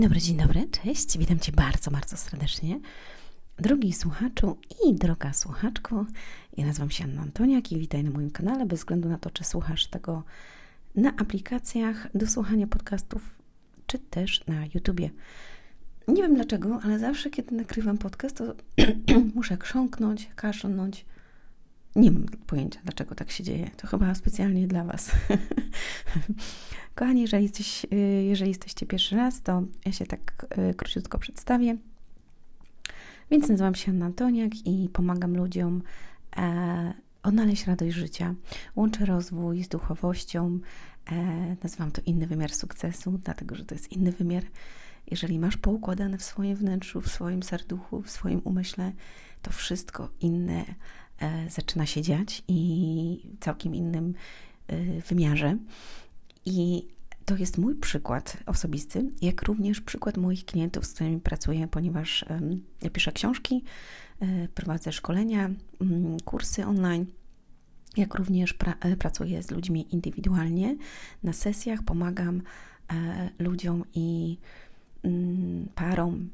Dzień dobry, dzień dobry, cześć, witam Cię bardzo, bardzo serdecznie. Drogi słuchaczu i droga słuchaczko, ja nazywam się Anna Antoniak i witaj na moim kanale, bez względu na to, czy słuchasz tego na aplikacjach do słuchania podcastów, czy też na YouTubie. Nie wiem dlaczego, ale zawsze, kiedy nagrywam podcast, to muszę krząknąć, kaszlnąć. Nie mam pojęcia, dlaczego tak się dzieje. To chyba specjalnie dla Was. Kochani, jeżeli, jesteś, y, jeżeli jesteście pierwszy raz, to ja się tak y, króciutko przedstawię. Więc nazywam się Anna Antoniak i pomagam ludziom e, odnaleźć radość życia. Łączę rozwój z duchowością. E, nazywam to inny wymiar sukcesu, dlatego że to jest inny wymiar. Jeżeli masz poukładane w swoim wnętrzu, w swoim serduchu, w swoim umyśle, to wszystko inne zaczyna się dziać i całkiem innym e, wymiarze. I to jest mój przykład osobisty, jak również przykład moich klientów, z którymi pracuję, ponieważ ja piszę książki, e, prowadzę szkolenia, mm, kursy online, jak również pra e, pracuję z ludźmi indywidualnie na sesjach, pomagam e, ludziom i mm, parom,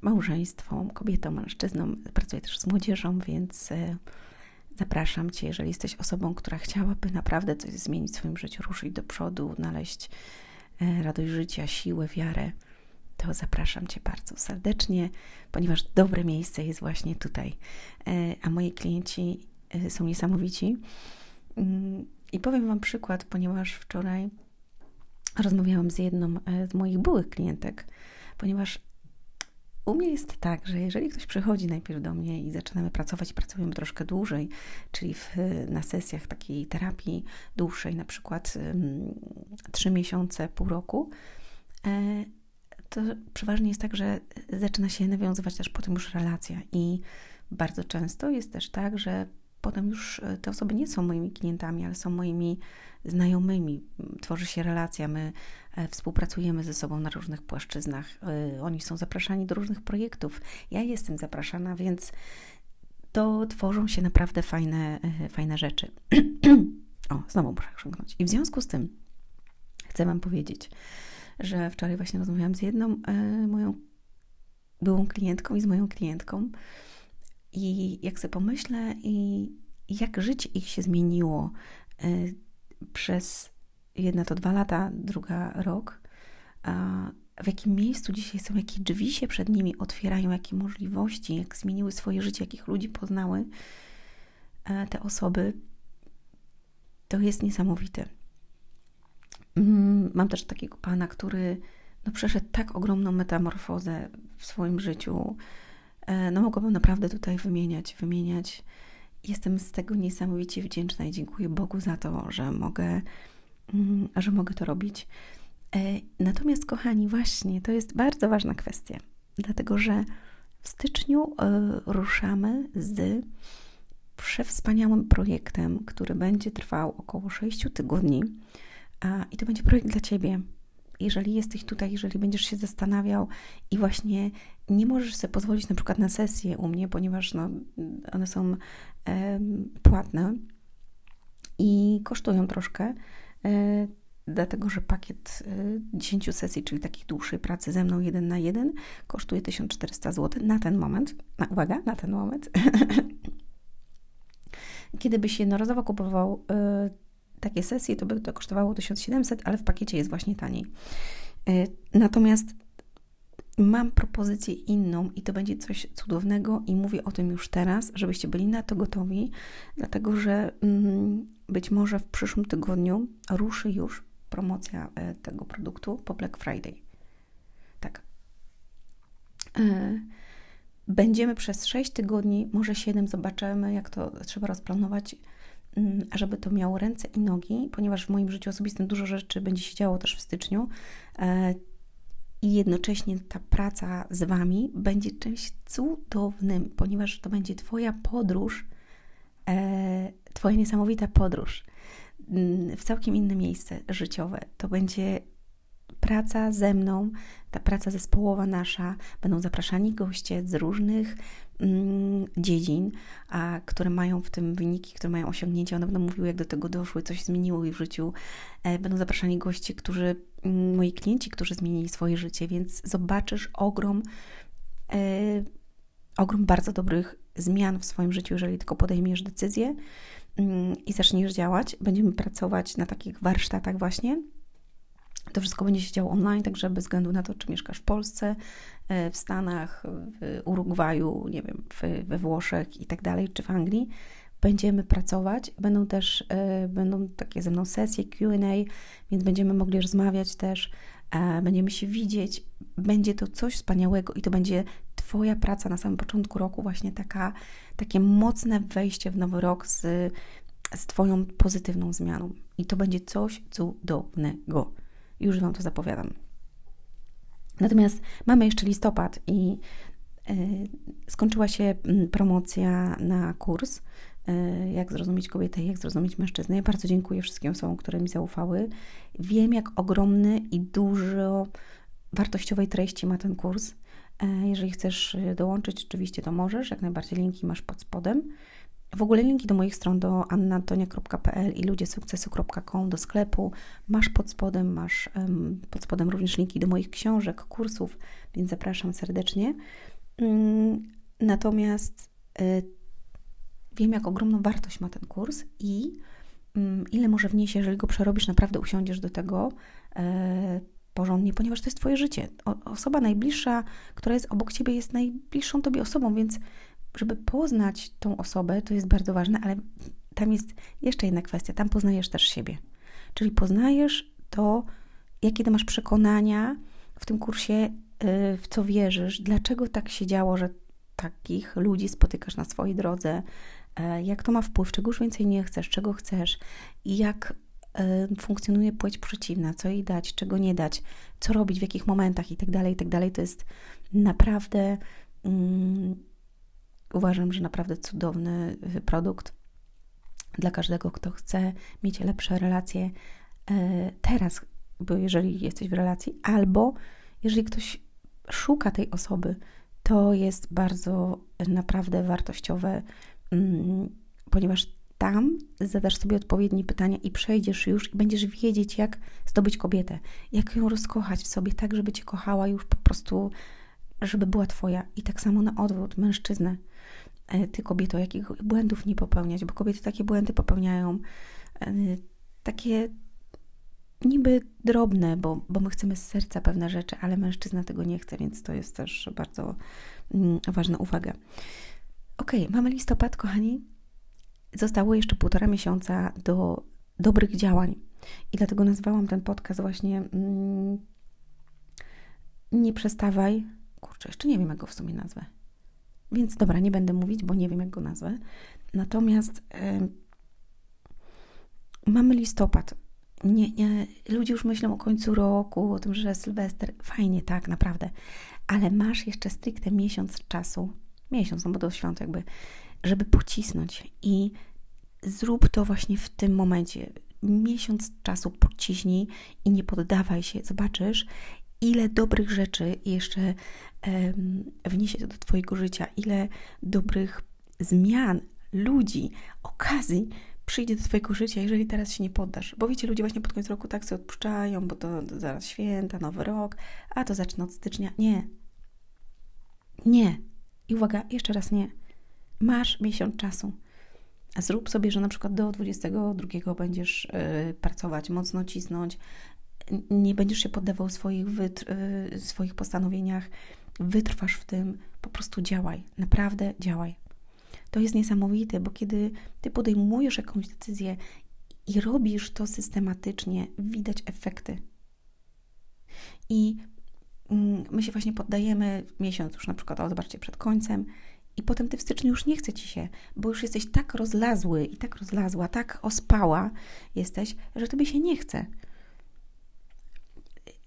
małżeństwom, kobietom, mężczyznom. Pracuję też z młodzieżą, więc Zapraszam Cię, jeżeli jesteś osobą, która chciałaby naprawdę coś zmienić w swoim życiu, ruszyć do przodu, znaleźć e, radość życia, siłę, wiarę, to zapraszam Cię bardzo serdecznie, ponieważ dobre miejsce jest właśnie tutaj. E, a moi klienci e, są niesamowici. Mm, I powiem Wam przykład, ponieważ wczoraj rozmawiałam z jedną z moich byłych klientek, ponieważ u mnie jest tak, że jeżeli ktoś przychodzi najpierw do mnie i zaczynamy pracować pracujemy troszkę dłużej, czyli w, na sesjach takiej terapii dłuższej, na przykład trzy miesiące, pół roku, e, to przeważnie jest tak, że zaczyna się nawiązywać też potem już relacja. I bardzo często jest też tak, że potem już e, te osoby nie są moimi klientami, ale są moimi znajomymi. Tworzy się relacja, my e, współpracujemy ze sobą na różnych płaszczyznach. E, oni są zapraszani do różnych projektów. Ja jestem zapraszana, więc to tworzą się naprawdę fajne, fajne rzeczy. o, znowu muszę krzyknąć. I w związku z tym chcę Wam powiedzieć, że wczoraj właśnie rozmawiałam z jedną moją byłą klientką i z moją klientką, i jak sobie pomyślę, i jak życie ich się zmieniło y, przez jedna to dwa lata, druga rok, w jakim miejscu dzisiaj są, jakie drzwi się przed nimi otwierają, jakie możliwości, jak zmieniły swoje życie, jakich ludzi poznały te osoby, to jest niesamowite. Mm, mam też takiego pana, który no, przeszedł tak ogromną metamorfozę w swoim życiu, no mogłabym naprawdę tutaj wymieniać, wymieniać. Jestem z tego niesamowicie wdzięczna i dziękuję Bogu za to, że mogę, mm, że mogę to robić. E, natomiast, kochani, właśnie to jest bardzo ważna kwestia, dlatego że w styczniu e, ruszamy z przewspaniałym projektem, który będzie trwał około 6 tygodni. I to będzie projekt dla Ciebie, jeżeli jesteś tutaj, jeżeli będziesz się zastanawiał i właśnie nie możesz sobie pozwolić na przykład na sesję u mnie, ponieważ no, one są e, płatne i kosztują troszkę, e, dlatego że pakiet e, 10 sesji, czyli takich dłuższej pracy ze mną jeden na jeden, kosztuje 1400 zł na ten moment. Na, uwaga, na ten moment. Kiedy byś jednorazowo kupował e, takie sesje, to by to kosztowało 1700, ale w pakiecie jest właśnie taniej. E, natomiast mam propozycję inną i to będzie coś cudownego i mówię o tym już teraz, żebyście byli na to gotowi, dlatego że mm, być może w przyszłym tygodniu ruszy już promocja e, tego produktu po Black Friday. Tak. E, będziemy przez 6 tygodni, może 7, zobaczymy, jak to trzeba rozplanować żeby to miało ręce i nogi, ponieważ w moim życiu osobistym dużo rzeczy będzie się działo też w styczniu e, i jednocześnie ta praca z Wami będzie czymś cudownym, ponieważ to będzie Twoja podróż, e, Twoja niesamowita podróż mm, w całkiem inne miejsce życiowe. To będzie praca ze mną, ta praca zespołowa nasza, będą zapraszani goście z różnych mm, dziedzin, a które mają w tym wyniki, które mają osiągnięcia. One będą mówiły, jak do tego doszły, coś zmieniło ich w życiu. E, będą zapraszani goście, którzy, mm, moi klienci, którzy zmienili swoje życie, więc zobaczysz ogrom, e, ogrom bardzo dobrych zmian w swoim życiu, jeżeli tylko podejmiesz decyzję mm, i zaczniesz działać. Będziemy pracować na takich warsztatach właśnie to wszystko będzie się działo online, także bez względu na to, czy mieszkasz w Polsce, e, w Stanach, w Urugwaju, nie wiem, we Włoszech i tak dalej, czy w Anglii, będziemy pracować. Będą też, e, będą takie ze mną sesje Q&A, więc będziemy mogli rozmawiać też, e, będziemy się widzieć. Będzie to coś wspaniałego i to będzie Twoja praca na samym początku roku, właśnie taka, takie mocne wejście w nowy rok z, z Twoją pozytywną zmianą. I to będzie coś cudownego. Już Wam to zapowiadam. Natomiast mamy jeszcze listopad i y, skończyła się mm, promocja na kurs y, jak zrozumieć kobietę jak zrozumieć mężczyznę. Ja bardzo dziękuję wszystkim osobom, które mi zaufały. Wiem, jak ogromny i dużo wartościowej treści ma ten kurs. E, jeżeli chcesz dołączyć, oczywiście to możesz, jak najbardziej linki masz pod spodem. W ogóle linki do moich stron do annantonia.pl i ludziesukcesu.com do sklepu. Masz pod spodem, masz um, pod spodem również linki do moich książek, kursów, więc zapraszam serdecznie. Um, natomiast y, wiem, jak ogromną wartość ma ten kurs i um, ile może wniesie, jeżeli go przerobisz, naprawdę usiądziesz do tego y, porządnie, ponieważ to jest Twoje życie. O, osoba najbliższa, która jest obok Ciebie, jest najbliższą Tobie osobą, więc żeby poznać tą osobę, to jest bardzo ważne, ale tam jest jeszcze jedna kwestia, tam poznajesz też siebie. Czyli poznajesz to, jakie ty masz przekonania w tym kursie, y, w co wierzysz, dlaczego tak się działo, że takich ludzi spotykasz na swojej drodze, y, jak to ma wpływ, czego już więcej nie chcesz, czego chcesz i jak y, funkcjonuje płeć przeciwna, co jej dać, czego nie dać, co robić, w jakich momentach i tak dalej, i tak. To jest naprawdę mm, uważam, że naprawdę cudowny y, produkt dla każdego, kto chce mieć lepsze relacje e, teraz, bo jeżeli jesteś w relacji, albo jeżeli ktoś szuka tej osoby, to jest bardzo naprawdę wartościowe, mm, ponieważ tam zadasz sobie odpowiednie pytania i przejdziesz już i będziesz wiedzieć, jak zdobyć kobietę, jak ją rozkochać w sobie, tak, żeby cię kochała już po prostu, żeby była twoja. I tak samo na odwrót, mężczyznę. E, ty kobieto, jakich błędów nie popełniać, bo kobiety takie błędy popełniają, e, takie niby drobne, bo, bo my chcemy z serca pewne rzeczy, ale mężczyzna tego nie chce, więc to jest też bardzo mm, ważna uwaga. Ok, mamy listopad, kochani. Zostało jeszcze półtora miesiąca do dobrych działań. I dlatego nazwałam ten podcast właśnie mm, Nie przestawaj. Kurczę, jeszcze nie wiem, jak go w sumie nazwę. Więc dobra, nie będę mówić, bo nie wiem, jak go nazwę. Natomiast mamy listopad. Nie, nie, ludzie już myślą o końcu roku, o tym, że Sylwester. Fajnie, tak, naprawdę. Ale masz jeszcze stricte miesiąc czasu, miesiąc, no bo do świąt jakby, żeby pocisnąć i zrób to właśnie w tym momencie. Miesiąc czasu pociśnij i nie poddawaj się. Zobaczysz, ile dobrych rzeczy jeszcze wniesie to do Twojego życia, ile dobrych zmian, ludzi, okazji przyjdzie do Twojego życia, jeżeli teraz się nie poddasz. Bo wiecie, ludzie właśnie pod koniec roku tak sobie odpuszczają, bo to, zaraz święta, nowy rok, a to zacznę od stycznia. Nie. Nie. I uwaga, jeszcze raz nie. Masz miesiąc czasu. A zrób sobie, że na przykład do 22 będziesz yy, pracować, mocno cisnąć, nie będziesz się poddawał swoich, wytr- yy, swoich postanowieniach, wytrwasz w tym, po prostu działaj, naprawdę działaj. To jest niesamowite, bo kiedy ty podejmujesz jakąś decyzję i robisz to systematycznie, widać efekty. I mm, my się właśnie poddajemy miesiąc już na przykład, o zobaczcie, przed końcem i potem ty w styczniu już nie chce ci się, bo już jesteś tak rozlazły i tak rozlazła, tak ospała jesteś, że tobie się nie chce.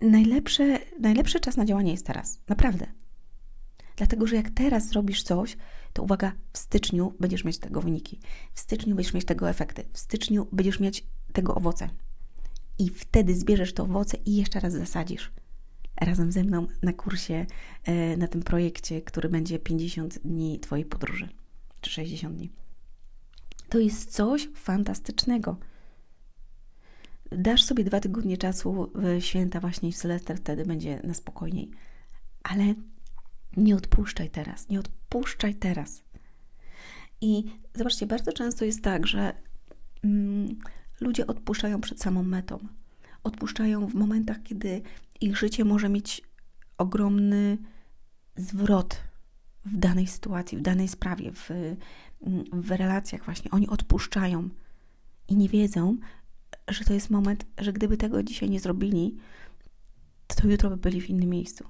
Najlepszy, najlepszy czas na działanie jest teraz, naprawdę. Dlatego, że jak teraz zrobisz coś, to uwaga, w styczniu będziesz mieć tego wyniki, w styczniu będziesz mieć tego efekty, w styczniu będziesz mieć tego owoce. I wtedy zbierzesz to owoce i jeszcze raz zasadzisz. Razem ze mną na kursie, e, na tym projekcie, który będzie 50 dni Twojej podróży. czy 60 dni. To jest coś fantastycznego. Dasz sobie dwa tygodnie czasu w święta właśnie w Sylwester, wtedy będzie na spokojniej. Ale nie odpuszczaj teraz, nie odpuszczaj teraz. I zobaczcie, bardzo często jest tak, że mm, ludzie odpuszczają przed samą metą. Odpuszczają w momentach, kiedy ich życie może mieć ogromny zwrot w danej sytuacji, w danej sprawie, w, w relacjach właśnie. Oni odpuszczają i nie wiedzą, że to jest moment, że gdyby tego dzisiaj nie zrobili, to jutro by byli w innym miejscu.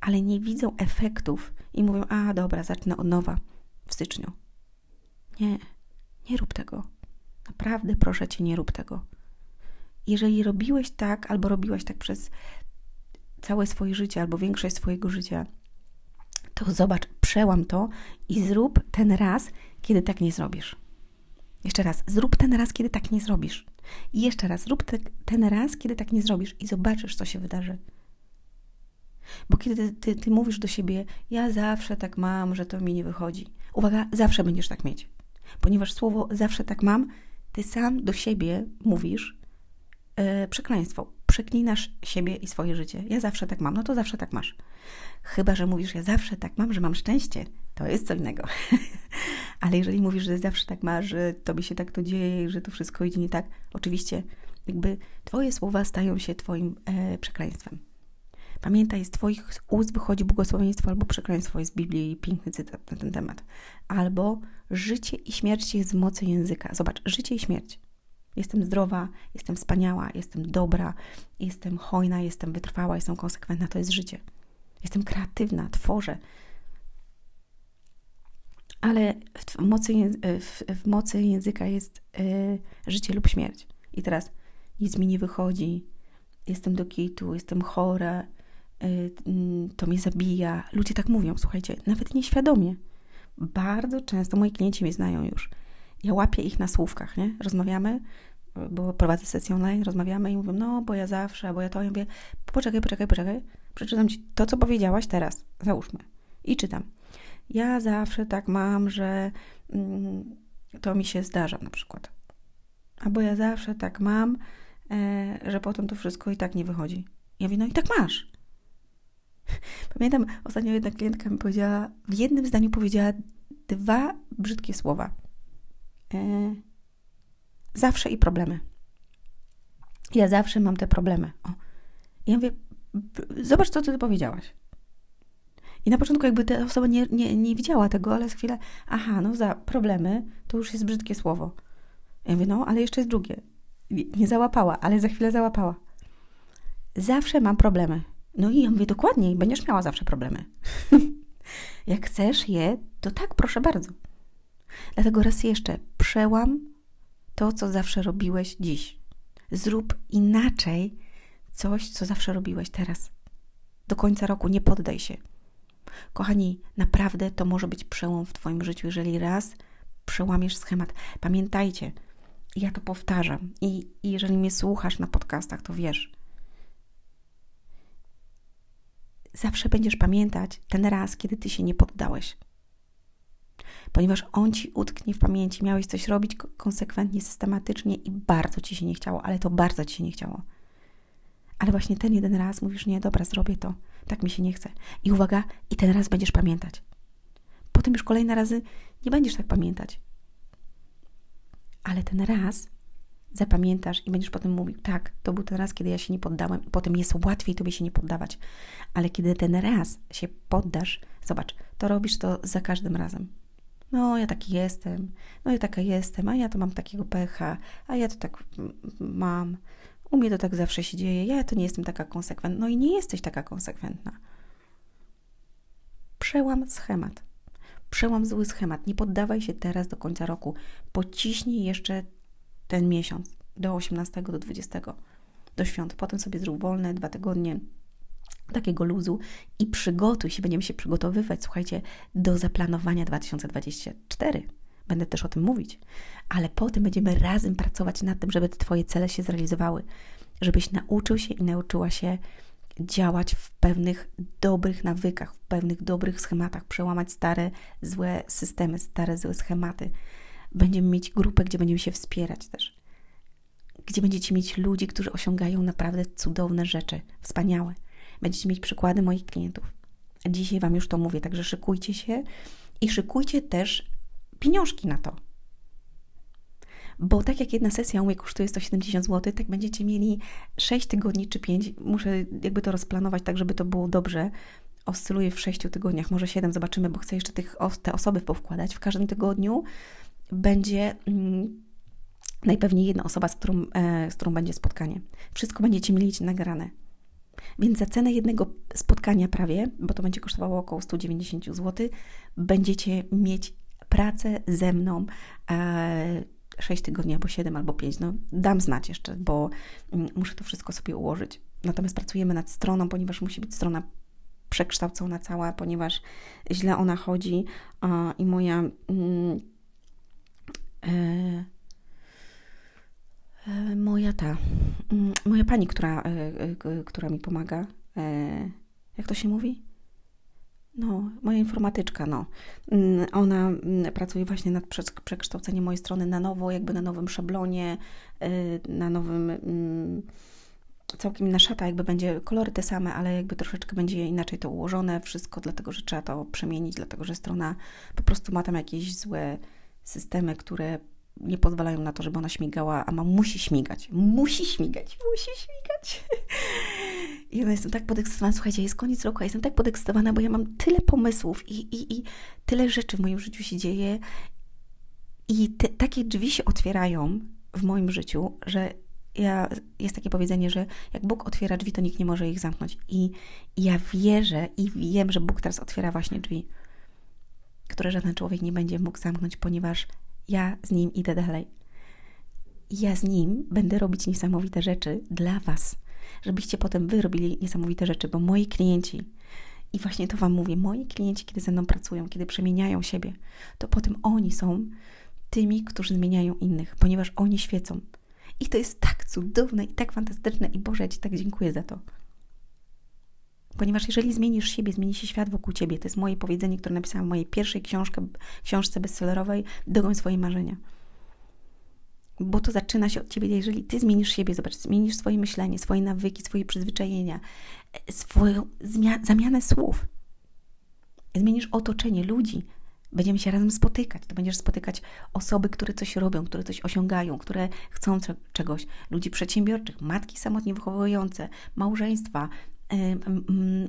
Ale nie widzą efektów i mówią: A, dobra, zacznę od nowa w styczniu. Nie, nie rób tego. Naprawdę proszę cię, nie rób tego. Jeżeli robiłeś tak, albo robiłaś tak przez całe swoje życie, albo większość swojego życia, to zobacz, przełam to i zrób ten raz, kiedy tak nie zrobisz. Jeszcze raz, zrób ten raz, kiedy tak nie zrobisz. I jeszcze raz, zrób te, ten raz, kiedy tak nie zrobisz i zobaczysz, co się wydarzy. Bo kiedy ty, ty, ty, mówisz do siebie, ja zawsze tak mam, że to mi nie wychodzi. Uwaga, zawsze będziesz tak mieć. Ponieważ słowo zawsze tak mam, ty sam do siebie mówisz yy, przekleństwo. Przeklinasz siebie i swoje życie. Ja zawsze tak mam, no to zawsze tak masz. Chyba, że mówisz, ja zawsze tak mam, że mam szczęście, to jest co innego. Ale jeżeli mówisz, że zawsze tak masz, że tobie się tak to dzieje, że to wszystko idzie nie tak, oczywiście jakby twoje słowa stają się twoim e, przekleństwem. Pamiętaj, z Twoich ust wychodzi błogosławieństwo albo przekleństwo. Jest w Biblii piękny cytat na ten temat. Albo życie i śmierć jest w mocy języka. Zobacz, życie i śmierć. Jestem zdrowa, jestem wspaniała, jestem dobra, jestem hojna, jestem wytrwała, jestem konsekwentna. To jest życie. Jestem kreatywna, tworzę. Ale w mocy, w, w mocy języka jest y, życie lub śmierć. I teraz nic mi nie wychodzi, jestem do kitu, jestem chora, y, to mnie zabija. Ludzie tak mówią, słuchajcie, nawet nieświadomie. Bardzo często moi klienci mnie znają już. Ja łapię ich na słówkach, nie? Rozmawiamy, bo prowadzę sesję online, rozmawiamy i mówię, no, bo ja zawsze, bo ja to, ja mówię, poczekaj, poczekaj, poczekaj, przeczytam Ci to, co powiedziałaś teraz, załóżmy. I czytam. Ja zawsze tak mam, że mm, to mi się zdarza na przykład. Albo ja zawsze tak mam, e, że potem to wszystko i tak nie wychodzi. Ja mówię, no i tak masz. Pamiętam, ostatnio jedna klientka mi powiedziała, w jednym zdaniu powiedziała dwa brzydkie słowa. E, zawsze i problemy. Ja zawsze mam te problemy. O. Ja mówię, zobacz, co ty powiedziałaś. I na początku jakby ta osoba nie, nie, nie widziała tego, ale za chwilę, aha, no za problemy to już jest brzydkie słowo. Ja mówię, no, ale jeszcze jest drugie. Nie załapała, ale za chwilę załapała. Zawsze mam problemy. No i ja mówię, dokładniej, będziesz miała zawsze problemy. Jak chcesz je, to tak, proszę bardzo. Dlatego raz jeszcze, przełam to, co zawsze robiłeś dziś. Zrób inaczej coś, co zawsze robiłeś teraz. Do końca roku nie poddaj się. Kochani, naprawdę to może być przełom w Twoim życiu, jeżeli raz przełamiesz schemat. Pamiętajcie, ja to powtarzam i, i jeżeli mnie słuchasz na podcastach, to wiesz. Zawsze będziesz pamiętać ten raz, kiedy Ty się nie poddałeś. Ponieważ on Ci utknie w pamięci. Miałeś coś robić konsekwentnie, systematycznie i bardzo Ci się nie chciało, ale to bardzo Ci się nie chciało. Ale właśnie ten jeden raz mówisz, nie, dobra, zrobię to tak mi się nie chce. I uwaga, i ten raz będziesz pamiętać. Potem już kolejne razy nie będziesz tak pamiętać. Ale ten raz zapamiętasz i będziesz potem mówił, tak, to był ten raz, kiedy ja się nie poddałem, i potem jest łatwiej tobie się nie poddawać. Ale kiedy ten raz się poddasz, zobacz, to robisz to za każdym razem. No, ja taki jestem, no ja taka jestem, a ja to mam takiego pecha, a ja to tak mam. U mnie to tak zawsze się dzieje, ja to nie jestem taka konsekwentna. No i nie jesteś taka konsekwentna. Przełam schemat. Przełam zły schemat. Nie poddawaj się teraz do końca roku. Pociśnij jeszcze ten miesiąc do 18, do 20, do świąt. Potem sobie zrób wolne dwa tygodnie takiego luzu i przygotuj się, będziemy się przygotowywać, słuchajcie, do zaplanowania 2024. Będę też o tym mówić, ale potem będziemy razem pracować nad tym, żeby te Twoje cele się zrealizowały, żebyś nauczył się i nauczyła się działać w pewnych dobrych nawykach, w pewnych dobrych schematach, przełamać stare, złe systemy, stare, złe schematy. Będziemy mieć grupę, gdzie będziemy się wspierać też. Gdzie będziecie mieć ludzi, którzy osiągają naprawdę cudowne rzeczy, wspaniałe. Będziecie mieć przykłady moich klientów. Dzisiaj Wam już to mówię, także szykujcie się i szykujcie też pieniążki na to. Bo tak jak jedna sesja u mnie kosztuje 170 zł, tak będziecie mieli 6 tygodni czy 5. Muszę jakby to rozplanować tak, żeby to było dobrze. Oscyluję w 6 tygodniach, może 7, zobaczymy, bo chcę jeszcze tych, te osoby powkładać. W każdym tygodniu będzie mm, najpewniej jedna osoba, z którą, e, z którą będzie spotkanie. Wszystko będziecie mieli nagrane. Więc za cenę jednego spotkania prawie, bo to będzie kosztowało około 190 zł, będziecie mieć pracę ze mną e, 6 tygodni, albo 7, albo 5. No, dam znać jeszcze, bo mm, muszę to wszystko sobie ułożyć. Natomiast pracujemy nad stroną, ponieważ musi być strona przekształcona cała, ponieważ źle ona chodzi i moja. Mm, e, moja ta, mm, moja pani, która, e, e która mi pomaga, e, jak to się mówi? No, moja informatyczka, no. Mm, ona mm, pracuje właśnie nad przekształceniem mojej strony na nowo, jakby na nowym szablonie, na nowym, całkiem inna szata, jakby będzie kolory te same, ale jakby troszeczkę będzie inaczej to ułożone, wszystko dlatego, że trzeba to przemienić, dlatego, że strona po prostu ma tam jakieś złe systemy, które nie pozwalają na to, żeby ona śmigała, a ma musi śmigać, musi śmigać, musi śmigać. I ja jestem tak podekscytowana, słuchajcie, jest koniec roku, a jestem tak podekscytowana, bo ja mam tyle pomysłów i, i, i tyle rzeczy w moim życiu się dzieje i te, takie drzwi się otwierają w moim życiu, że ja, jest takie powiedzenie, że jak Bóg otwiera drzwi, to nikt nie może ich zamknąć. I, I ja wierzę i wiem, że Bóg teraz otwiera właśnie drzwi, które żaden człowiek nie będzie mógł zamknąć, ponieważ ja z Nim idę dalej. Ja z Nim będę robić niesamowite rzeczy dla Was żebyście potem wy robili niesamowite rzeczy, bo moi klienci, i właśnie to Wam mówię, moi klienci, kiedy ze mną pracują, kiedy przemieniają siebie, to potem oni są tymi, którzy zmieniają innych, ponieważ oni świecą. I to jest tak cudowne i tak fantastyczne i Boże, ja Ci tak dziękuję za to. Ponieważ jeżeli zmienisz siebie, zmieni się świat wokół Ciebie. To jest moje powiedzenie, które napisałam w mojej pierwszej książce, książce bestsellerowej Dogoń swoje marzenia bo to zaczyna się od ciebie. Jeżeli ty zmienisz siebie, zobacz, zmienisz swoje myślenie, swoje nawyki, swoje przyzwyczajenia, swoją zamianę słów, zmienisz otoczenie ludzi, będziemy się razem spotykać. To będziesz spotykać osoby, które coś robią, które coś osiągają, które chcą czegoś, ludzi przedsiębiorczych, matki samotnie wychowujące, małżeństwa,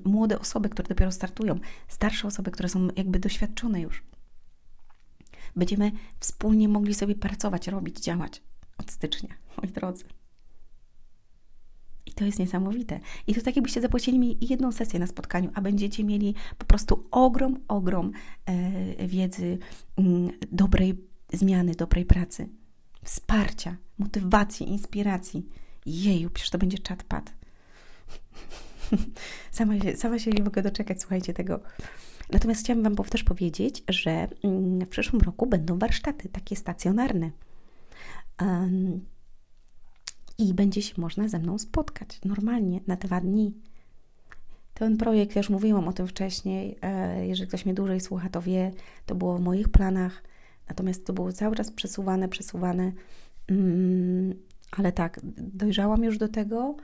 młode osoby, które dopiero startują, starsze osoby, które są jakby doświadczone już będziemy wspólnie mogli sobie pracować, robić, działać od stycznia, moi drodzy. I to jest niesamowite. I to tak, jakbyście zapłacili mi jedną sesję na spotkaniu, a będziecie mieli po prostu ogrom, ogrom e, wiedzy, dobrej zmiany, dobrej pracy, wsparcia, motywacji, inspiracji. Jeju, przecież to będzie czat-pad. sama, się, sama się nie mogę doczekać, słuchajcie tego. Natomiast chciałam Wam też powiedzieć, że mm, w przyszłym roku będą warsztaty takie stacjonarne. Um, I będzie się można ze mną spotkać normalnie na dwa dni. Ten projekt, ja już mówiłam o tym wcześniej, e, jeżeli ktoś mnie dłużej słucha, to wie, to było w moich planach, natomiast to było cały czas przesuwane, przesuwane, mm, ale tak, dojrzałam już do tego,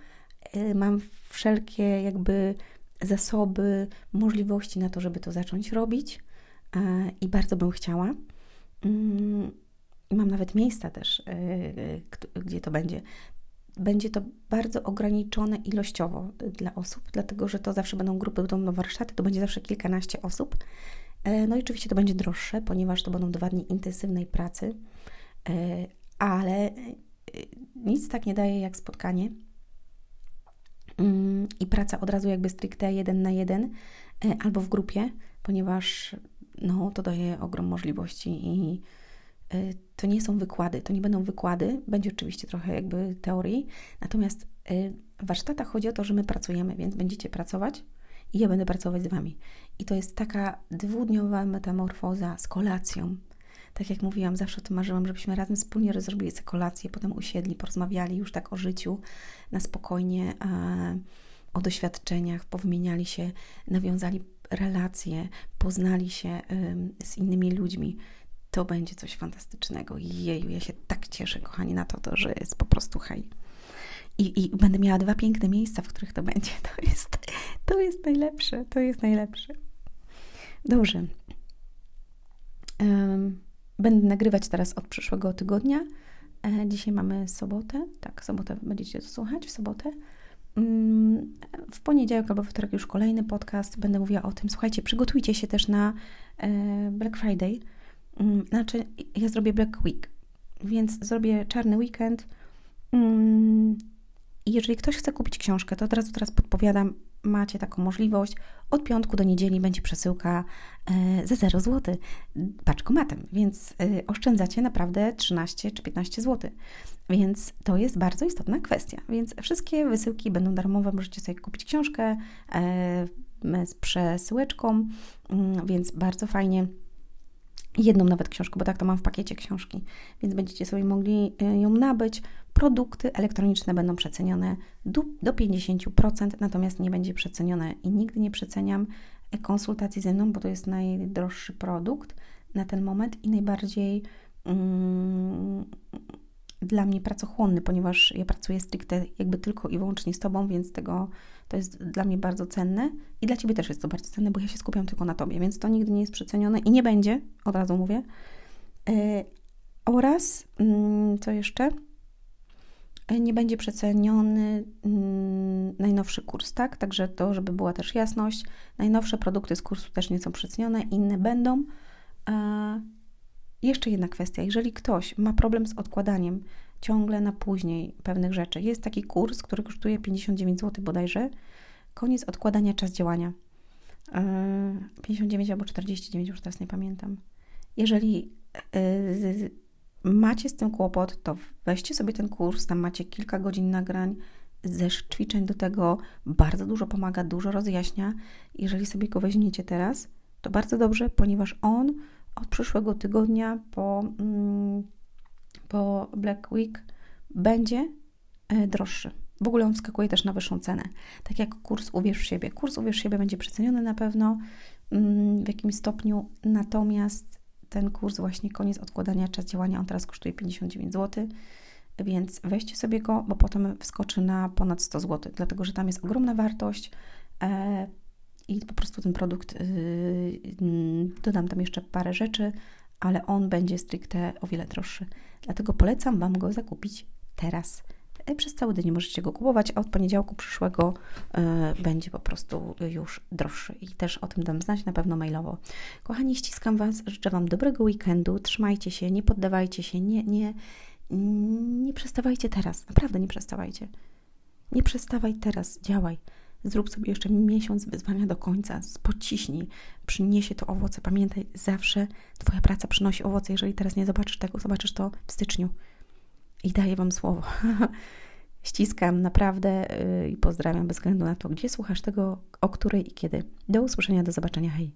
mam wszelkie jakby zasoby, możliwości na to, żeby to zacząć robić e, i bardzo bym chciała. Mm, mam nawet miejsca też, e, e, gdzie to będzie. Będzie to bardzo ograniczone ilościowo dla osób, dlatego że to zawsze będą grupy, będą warsztaty, to będzie zawsze kilkanaście osób. No i oczywiście to będzie droższe, ponieważ to będą dwa dni intensywnej pracy, ale nic tak nie daje jak spotkanie i praca od razu jakby stricte jeden na jeden e, albo w grupie, ponieważ no, to daje ogrom możliwości i e, to nie są wykłady, to nie będą wykłady, będzie oczywiście trochę jakby teorii, natomiast e, w warsztatach chodzi o to, że my pracujemy, więc będziecie pracować i ja będę pracować z Wami. I to jest taka dwudniowa metamorfoza z kolacją, tak jak mówiłam, zawsze o tym marzyłam, żebyśmy razem wspólnie zrobili sobie kolację, potem usiedli, porozmawiali już tak o życiu na spokojnie, o doświadczeniach, powymieniali się, nawiązali relacje, poznali się z innymi ludźmi. To będzie coś fantastycznego. Jeju, ja się tak cieszę, kochani, na to, to że jest po prostu hej. I, I będę miała dwa piękne miejsca, w których to będzie. To jest, to jest najlepsze, to jest najlepsze. Dobrze. Um, będę nagrywać teraz od przyszłego tygodnia. E, dzisiaj mamy sobotę. Tak, sobotę będziecie to słuchać, w sobotę. Mm, w poniedziałek albo wtorek już kolejny podcast. Będę mówiła o tym. Słuchajcie, przygotujcie się też na e, Black Friday. Mm, znaczy, ja zrobię Black Week, więc zrobię czarny weekend. I jeżeli ktoś chce kupić książkę, to od razu teraz podpowiadam, macie taką możliwość. Od piątku do niedzieli będzie przesyłka e, za 0 zł paczkomatem, więc e, oszczędzacie naprawdę 13 czy 15 zł. Więc to jest bardzo istotna kwestia. Więc wszystkie wysyłki będą darmowe, możecie sobie kupić książkę e, z przesyłeczką, mm, więc bardzo fajnie jedną nawet książkę, bo tak to mam w pakiecie książki, więc będziecie sobie mogli ją nabyć. Produkty elektroniczne będą przecenione do, do 50%, natomiast nie będzie przecenione i nigdy nie przeceniam konsultacji ze mną, bo to jest najdroższy produkt na ten moment i najbardziej mm, dla mnie pracochłonny, ponieważ ja pracuję stricte jakby tylko i wyłącznie z Tobą, więc tego to jest dla mnie bardzo cenne i dla Ciebie też jest to bardzo cenne, bo ja się skupiam tylko na Tobie, więc to nigdy nie jest przecenione i nie będzie, od razu mówię. Yy, oraz, yy, co jeszcze? E, nie będzie przeceniony mm, najnowszy kurs, tak? Także to, żeby była też jasność, najnowsze produkty z kursu też nie są przecenione, inne będą. Jeszcze jedna kwestia, jeżeli ktoś ma problem z odkładaniem ciągle na później pewnych rzeczy, jest taki kurs, który kosztuje 59 zł bodajże, koniec odkładania, czas działania. 59 albo 49, już teraz nie pamiętam. Jeżeli e, macie z tym kłopot, to weźcie sobie ten kurs, tam macie kilka godzin nagrań, ze ćwiczeń do tego, bardzo dużo pomaga, dużo rozjaśnia. Jeżeli sobie go weźmiecie teraz, to bardzo dobrze, ponieważ on od przyszłego tygodnia po, mm, po Black Week będzie e, droższy. W ogóle on wskakuje też na wyższą cenę. Tak jak kurs Uwierz w siebie. Kurs Uwierz w siebie będzie przeceniony na pewno mm, w jakimś stopniu, natomiast ten kurs właśnie koniec odkładania, czas działania, on teraz kosztuje 59 zł, więc weźcie sobie go, bo potem wskoczy na ponad 100 zł, dlatego że tam jest ogromna wartość e, i po prostu ten produkt, y, dodam tam jeszcze parę rzeczy, ale on będzie stricte o wiele droższy. Dlatego polecam Wam go zakupić teraz. E, przez cały dzień możecie go kupować, a od poniedziałku przyszłego y, będzie po prostu już droższy. I też o tym dam znać na pewno mailowo. Kochani, ściskam Was, życzę Wam dobrego weekendu, trzymajcie się, nie poddawajcie się, nie, nie, nie przestawajcie teraz, naprawdę nie przestawajcie. Nie przestawaj teraz, działaj. Zrób sobie jeszcze miesiąc wyzwania do końca, spociśnij, przyniesie to owoce. Pamiętaj, zawsze Twoja praca przynosi owoce. Jeżeli teraz nie zobaczysz tego, zobaczysz to w styczniu i daję Wam słowo. Ściskam naprawdę yy, i pozdrawiam bez względu na to, gdzie słuchasz tego, o której i kiedy. Do usłyszenia, do zobaczenia. Hej!